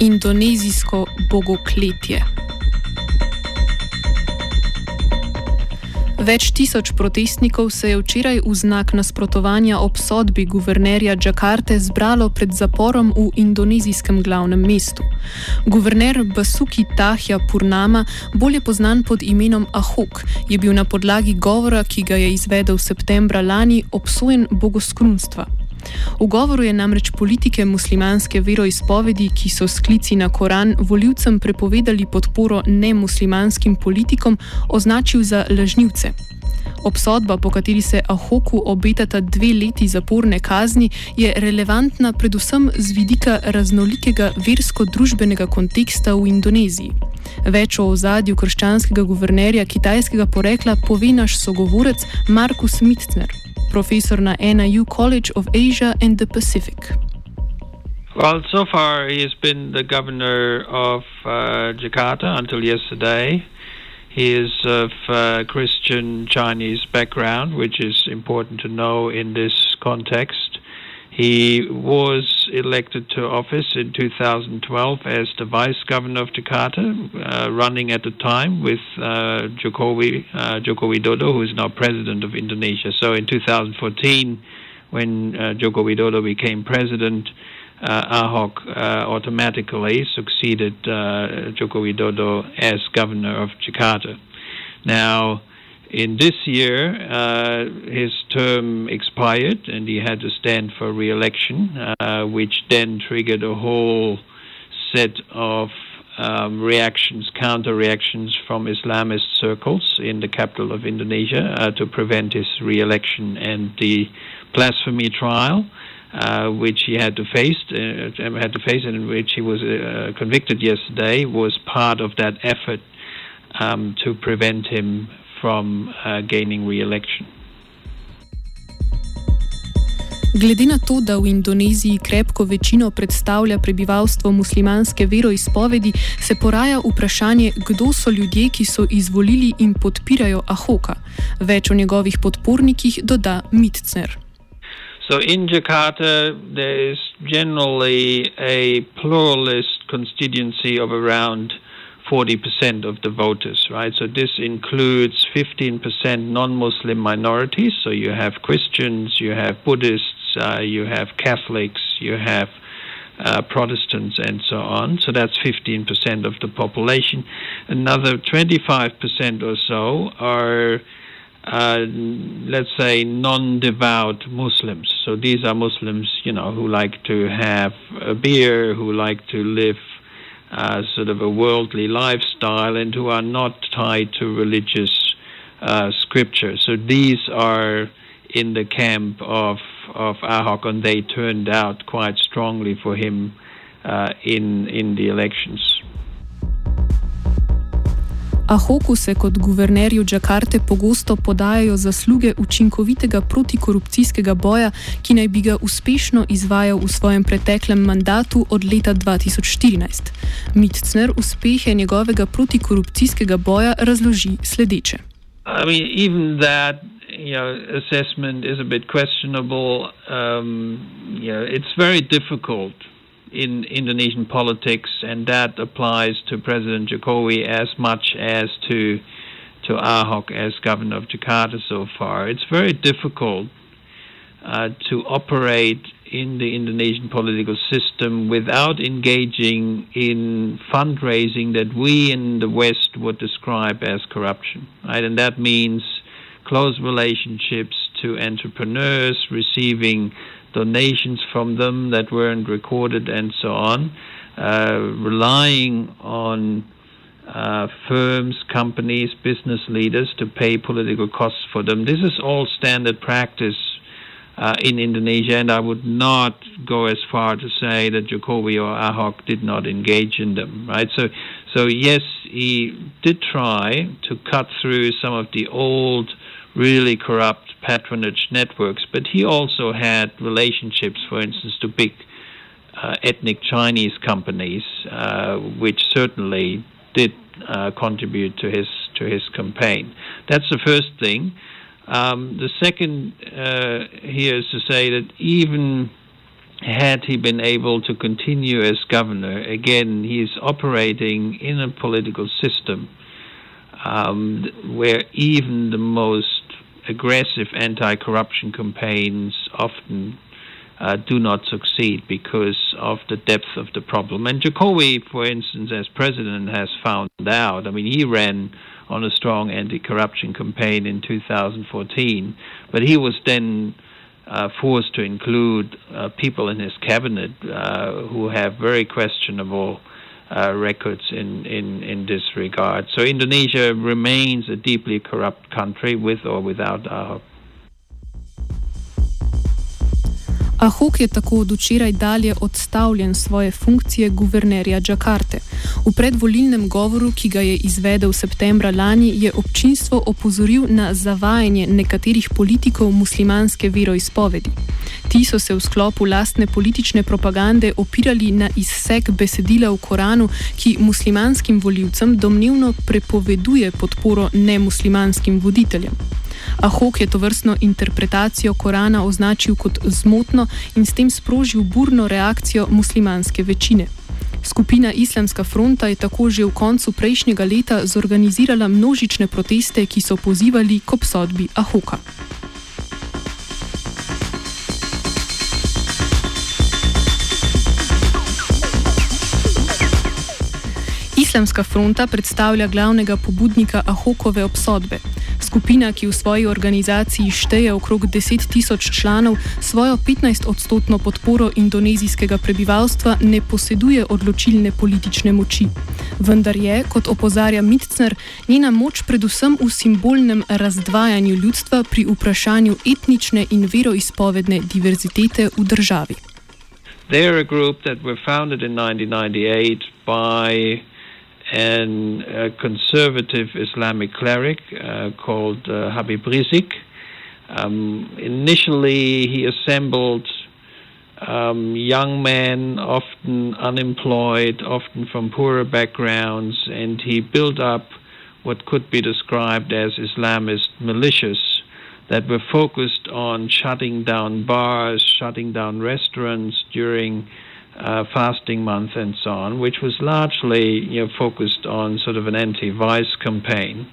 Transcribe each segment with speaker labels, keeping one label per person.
Speaker 1: indonezijsko bogokletje. Več tisoč protestnikov se je včeraj v znak nasprotovanja obsodbi guvernerja Džakarte zbralo pred zaporom v indonezijskem glavnem mestu. Guverner Basuki Tahja Purnama, bolje znan pod imenom Ahok, je bil na podlagi govora, ki ga je izvedel septembra lani, obsojen bogoskrunstva. V govoru je namreč politike muslimanske veroizpovedi, ki so sklici na Koran voljivcem prepovedali podporo nemuslimanskim politikom, označil za lažnivce. Obsodba, po kateri se Ahoku obetata dve leti zaporne kazni, je relevantna predvsem z vidika raznolikega versko-družbenega konteksta v Indoneziji. Več o ozadju krščanskega guvernerja kitajskega porekla pove naš sogovorec Markus Mitzner. Professor na ANU College of Asia and the Pacific.
Speaker 2: Well, so far he has been the governor of uh, Jakarta until yesterday. He is of uh, Christian Chinese background, which is important to know in this context. He was elected to office in 2012 as the vice governor of Jakarta, uh, running at the time with uh, Jokowi, uh, Joko Widodo, who is now president of Indonesia. So in 2014, when uh, Joko Widodo became president, uh, Ahok uh, automatically succeeded uh, Joko Widodo as governor of Jakarta. Now, in this year, uh, his term expired and he had to stand for re election, uh, which then triggered a whole set of um, reactions, counter reactions from Islamist circles in the capital of Indonesia uh, to prevent his re election and the blasphemy trial. Uh, which he had to face, uh, had to face, and in which he was uh, convicted yesterday, was part of that effort um, to prevent him from uh, gaining re-election.
Speaker 1: Glede na to, da v Indoneziji krepko večino predstavlja prebivalstvo muslimanske veroizpovedi, se poraja vprašanje, kdo so ljudje, ki so izvolili in podpirajo Ahoka. Več o njegovih podpornikih doda Mitcer.
Speaker 2: So in Jakarta, there is generally a pluralist constituency of around 40% of the voters, right? So this includes 15% non-Muslim minorities. So you have Christians, you have Buddhists, uh, you have Catholics, you have uh, Protestants, and so on. So that's 15% of the population. Another 25% or so are, uh, let's say, non-devout Muslims. So these are Muslims, you know, who like to have a beer, who like to live uh, sort of a worldly lifestyle and who are not tied to religious uh, scripture. So these are in the camp of of Ahok, and they turned out quite strongly for him uh, in in the elections.
Speaker 1: Ahoku se kot guvernerju Džakarte pogosto podajajo zasluge učinkovitega protikorupcijskega boja, ki naj bi ga uspešno izvajal v svojem preteklem mandatu od leta 2014. Mitcner uspehe njegovega protikorupcijskega boja razloži sledeče.
Speaker 2: I mean, you know, assessment is a bit questionable. Um, you know, it's very difficult in Indonesian politics, and that applies to President Jokowi as much as to to Ahok as governor of Jakarta so far. It's very difficult uh, to operate in the Indonesian political system without engaging in fundraising that we in the West would describe as corruption, right? And that means close relationships to entrepreneurs, receiving donations from them that weren't recorded, and so on, uh, relying on uh, firms, companies, business leaders to pay political costs for them. This is all standard practice uh, in Indonesia, and I would not go as far to say that Jokowi or Ahok did not engage in them. Right? So, so yes, he did try to cut through some of the old really corrupt patronage networks, but he also had relationships, for instance, to big uh, ethnic Chinese companies, uh, which certainly did uh, contribute to his to his campaign. That's the first thing. Um, the second uh, here is to say that even had he been able to continue as governor, again, he is operating in a political system um, where even the most aggressive anti corruption campaigns often uh, do not succeed because of the depth of the problem. And Jokowi, for instance, as president, has found out. I mean, he ran on a strong anti corruption campaign in 2014, but he was then. Uh, forced to include uh, people in his cabinet uh, who have very questionable uh, records in, in, in this regard. So Indonesia remains a deeply corrupt country with or without Ahok.
Speaker 1: Ahok je tako od včeraj dalje odstavljen svoje funkcije guvernerja Džakarte. V predvolilnem govoru, ki ga je izvedel septembra lani, je občinstvo opozoril na zavajanje nekaterih politikov muslimanske veroizpovedi. Ti so se v sklopu lastne politične propagande opirali na izsek besedila v Koranu, ki muslimanskim voljivcem domnevno prepoveduje podporo nemuslimanskim voditeljem. Ahok je to vrstno interpretacijo Korana označil kot zmotno in s tem sprožil burno reakcijo muslimanske večine. Skupina Islamska fronta je tako že v koncu prejšnjega leta zorganizirala množične proteste, ki so pozivali k obsodbi Ahoka. Islamska fronta predstavlja glavnega pobudnika Ahokove obsodbe. Skupina, ki v svoji organizaciji šteje okrog 10 tisoč članov, svojo 15-odstotno podporo indonezijskega prebivalstva ne poseduje odločilne politične moči. Vendar je, kot opozarja Mitcner, njena moč predvsem v simbolnem razdvajanju ljudstva pri vprašanju etnične in veroizpovedne diverzitete v državi.
Speaker 2: They are a group that were founded in 1998 by and a conservative Islamic cleric uh, called uh, Habib Rizieq. Um, initially, he assembled um, young men, often unemployed, often from poorer backgrounds, and he built up what could be described as Islamist militias that were focused on shutting down bars, shutting down restaurants during uh, fasting month and so on, which was largely you know, focused on sort of an anti-vice campaign.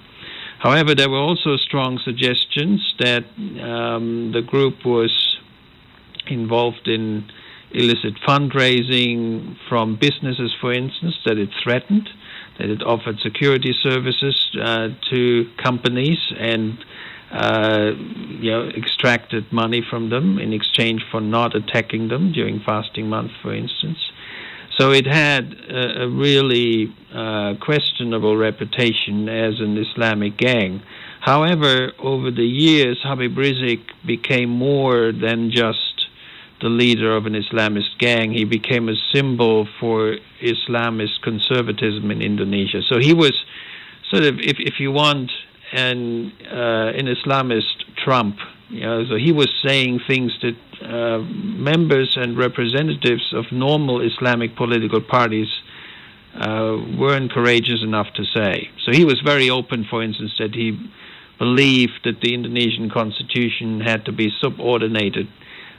Speaker 2: However, there were also strong suggestions that um, the group was involved in illicit fundraising from businesses, for instance, that it threatened, that it offered security services uh, to companies and uh, you know, extracted money from them in exchange for not attacking them during fasting month, for instance. So it had a, a really uh, questionable reputation as an Islamic gang. However, over the years, Habib Rizieq became more than just the leader of an Islamist gang. He became a symbol for Islamist conservatism in Indonesia. So he was sort of, if, if you want, and uh, an Islamist Trump. You know, so he was saying things that uh, members and representatives of normal Islamic political parties uh, weren't courageous enough to say. So he was very open, for instance, that he believed that the Indonesian constitution had to be subordinated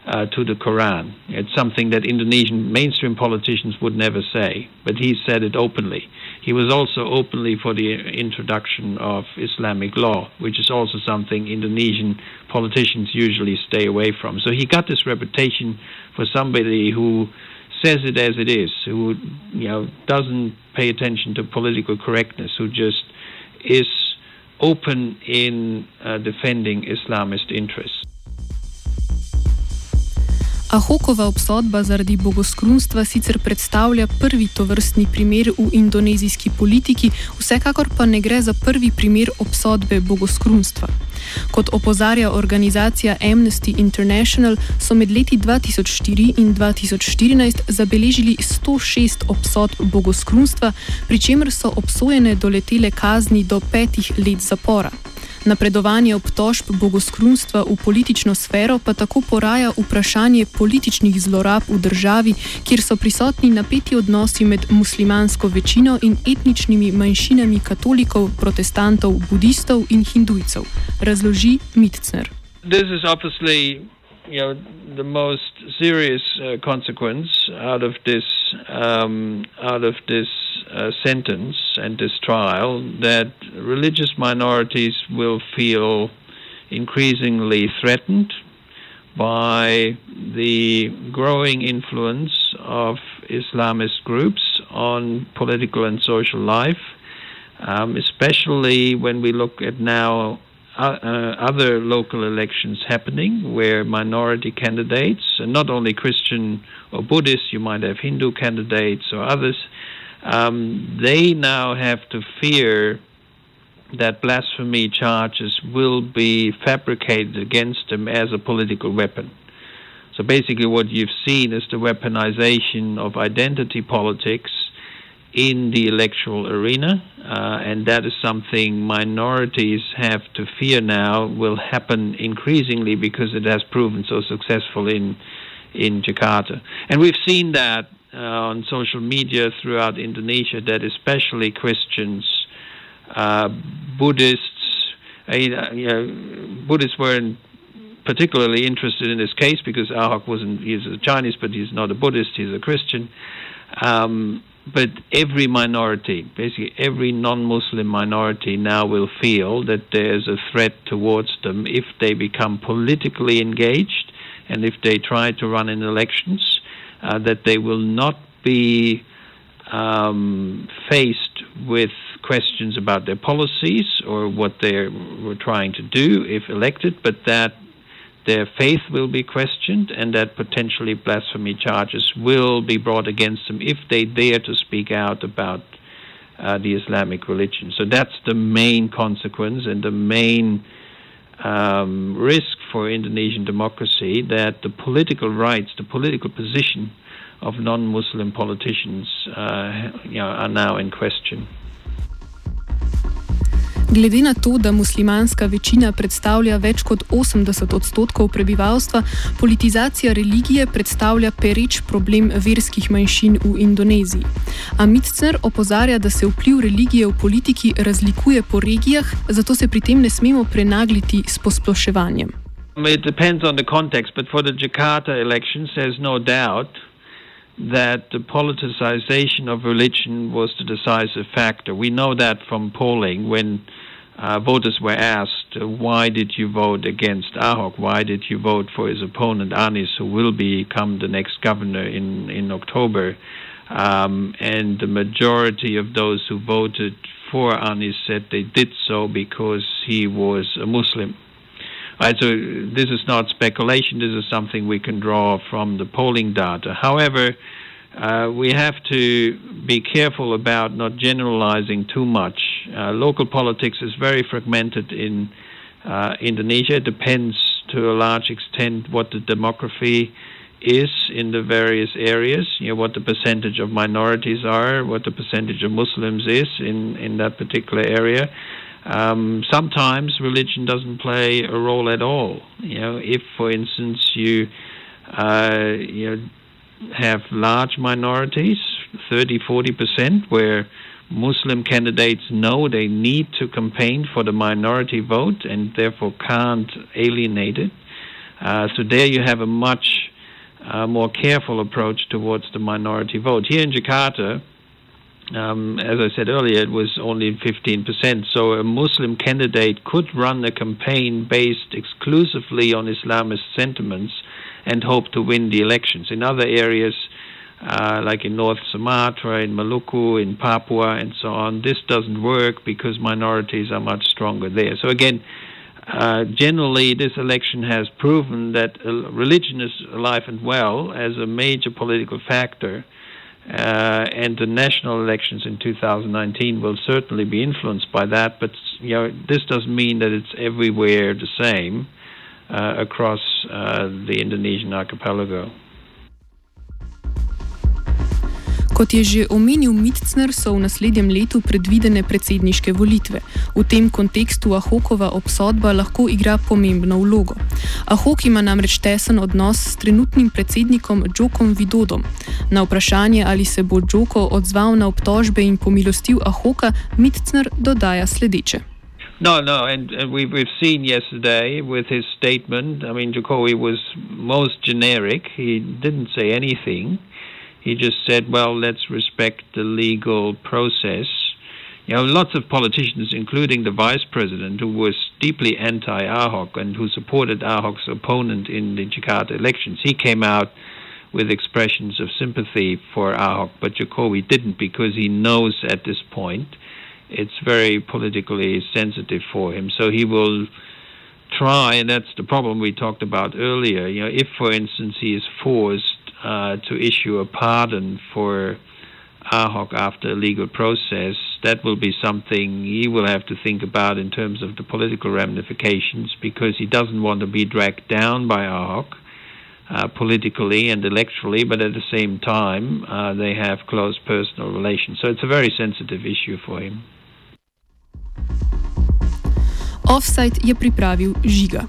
Speaker 2: uh, to the Quran. It's something that Indonesian mainstream politicians would never say, but he said it openly. He was also openly for the introduction of Islamic law, which is also something Indonesian politicians usually stay away from. So he got this reputation for somebody who says it as it is, who you know doesn't pay attention to political correctness, who just is open in uh, defending Islamist interests.
Speaker 1: Ahokova obsodba zaradi bogoskrunstva sicer predstavlja prvi tovrstni primer v indonezijski politiki, vsekakor pa ne gre za prvi primer obsodbe bogoskrunstva. Kot opozarja organizacija Amnesty International, so med leti 2004 in 2014 zabeležili 106 obsodb bogoskrunstva, pri čemer so obsojene doletele kazni do petih let zapora. Napredovanje obtožb bogoskrunstva v politično sfero pa tako poraja vprašanje političnih zlorab v državi, kjer so prisotni napeti odnosi med muslimansko večino in etničnimi manjšinami katolikov, protestantov, budistov in hindujcev, razloži Mitcner.
Speaker 2: This is obviously you know, the most serious uh, consequence out of this um, out of this uh, sentence and this trial that religious minorities will feel increasingly threatened by the growing influence of Islamist groups on political and social life, um, especially when we look at now uh, uh, other local elections happening where minority candidates, and not only Christian or Buddhist, you might have Hindu candidates or others, um, they now have to fear that blasphemy charges will be fabricated against them as a political weapon. So basically, what you've seen is the weaponization of identity politics in the electoral arena, uh, and that is something minorities have to fear now will happen increasingly because it has proven so successful in in Jakarta. And we've seen that uh, on social media throughout Indonesia that especially Christians, uh, Buddhists, uh, you know, Buddhists weren't particularly interested in this case because Ahok wasn't, he's a Chinese, but he's not a Buddhist, he's a Christian. Um, but every minority, basically every non Muslim minority, now will feel that there's a threat towards them if they become politically engaged and if they try to run in elections, uh, that they will not be um, faced with questions about their policies or what they were trying to do if elected, but that their faith will be questioned and that potentially blasphemy charges will be brought against them if they dare to speak out about uh, the Islamic religion. So that's the main consequence and the main um, risk for Indonesian democracy that the political rights, the political position of non-Muslim politicians uh, you know, are now in question.
Speaker 1: Glede na to, da muslimanska večina predstavlja več kot 80 odstotkov prebivalstva, politizacija religije predstavlja pereč problem verskih manjšin v Indoneziji. Amitcer opozarja, da se vpliv religije v politiki razlikuje po regijah, zato se pri tem ne smemo prenagliti s posploševanjem.
Speaker 2: It depends on the context, but for the Jakarta elections, there's no doubt that the politicization of religion was the decisive factor. We know that from polling when uh, voters were asked, uh, why did you vote against Ahok? Why did you vote for his opponent, Anies, who will become the next governor in, in October? Um, and the majority of those who voted for Anies said they did so because he was a Muslim. So this is not speculation, this is something we can draw from the polling data. However, uh, we have to be careful about not generalizing too much. Uh, local politics is very fragmented in uh, Indonesia. It depends to a large extent what the demography is in the various areas, you know, what the percentage of minorities are, what the percentage of Muslims is in, in that particular area. Um, sometimes religion doesn't play a role at all. You know, if, for instance, you uh, you have large minorities, 30, 40 percent, where Muslim candidates know they need to campaign for the minority vote and therefore can't alienate it. Uh, so there you have a much uh, more careful approach towards the minority vote. Here in Jakarta, um, as I said earlier, it was only 15%. So a Muslim candidate could run a campaign based exclusively on Islamist sentiments and hope to win the elections. In other areas, uh, like in North Sumatra, in Maluku, in Papua, and so on, this doesn't work because minorities are much stronger there. So again, uh, generally, this election has proven that uh, religion is alive and well as a major political factor. Uh, and the national elections in 2019 will certainly be influenced by that. But you know, this doesn't mean that it's everywhere the same uh, across the Indonesian archipelago.
Speaker 1: Kot je že omenil Mitcner, so v naslednjem letu predvidene predsedniške volitve. V tem kontekstu Ahokova obsodba lahko igra pomembno vlogo. Ahok ima namreč tesen odnos s trenutnim predsednikom Džokom Vidodom. Na vprašanje, ali se bo Džoko odzval na obtožbe in pomilostil Ahoka, Mitcner dodaja sledeče.
Speaker 2: No, no, and, and we've, we've seen yesterday with his statement. I mean, Jokowi was most generic. He didn't say anything. He just said, well, let's respect the legal process. You know, lots of politicians, including the vice president, who was deeply anti Ahok and who supported Ahok's opponent in the Jakarta elections, he came out with expressions of sympathy for Ahok, but Jokowi didn't because he knows at this point it's very politically sensitive for him. So he will try, and that's the problem we talked about earlier. You know, if, for instance, he is forced uh, to issue a pardon for Ahok after a legal process, that will be something he will have to think about in terms of the political ramifications because he doesn't want to be dragged down by Ahok. Uh, politically and electorally, but at the same time, uh, they have close personal relations. So it's a very sensitive issue for him.
Speaker 1: Offside je pripravil žiga.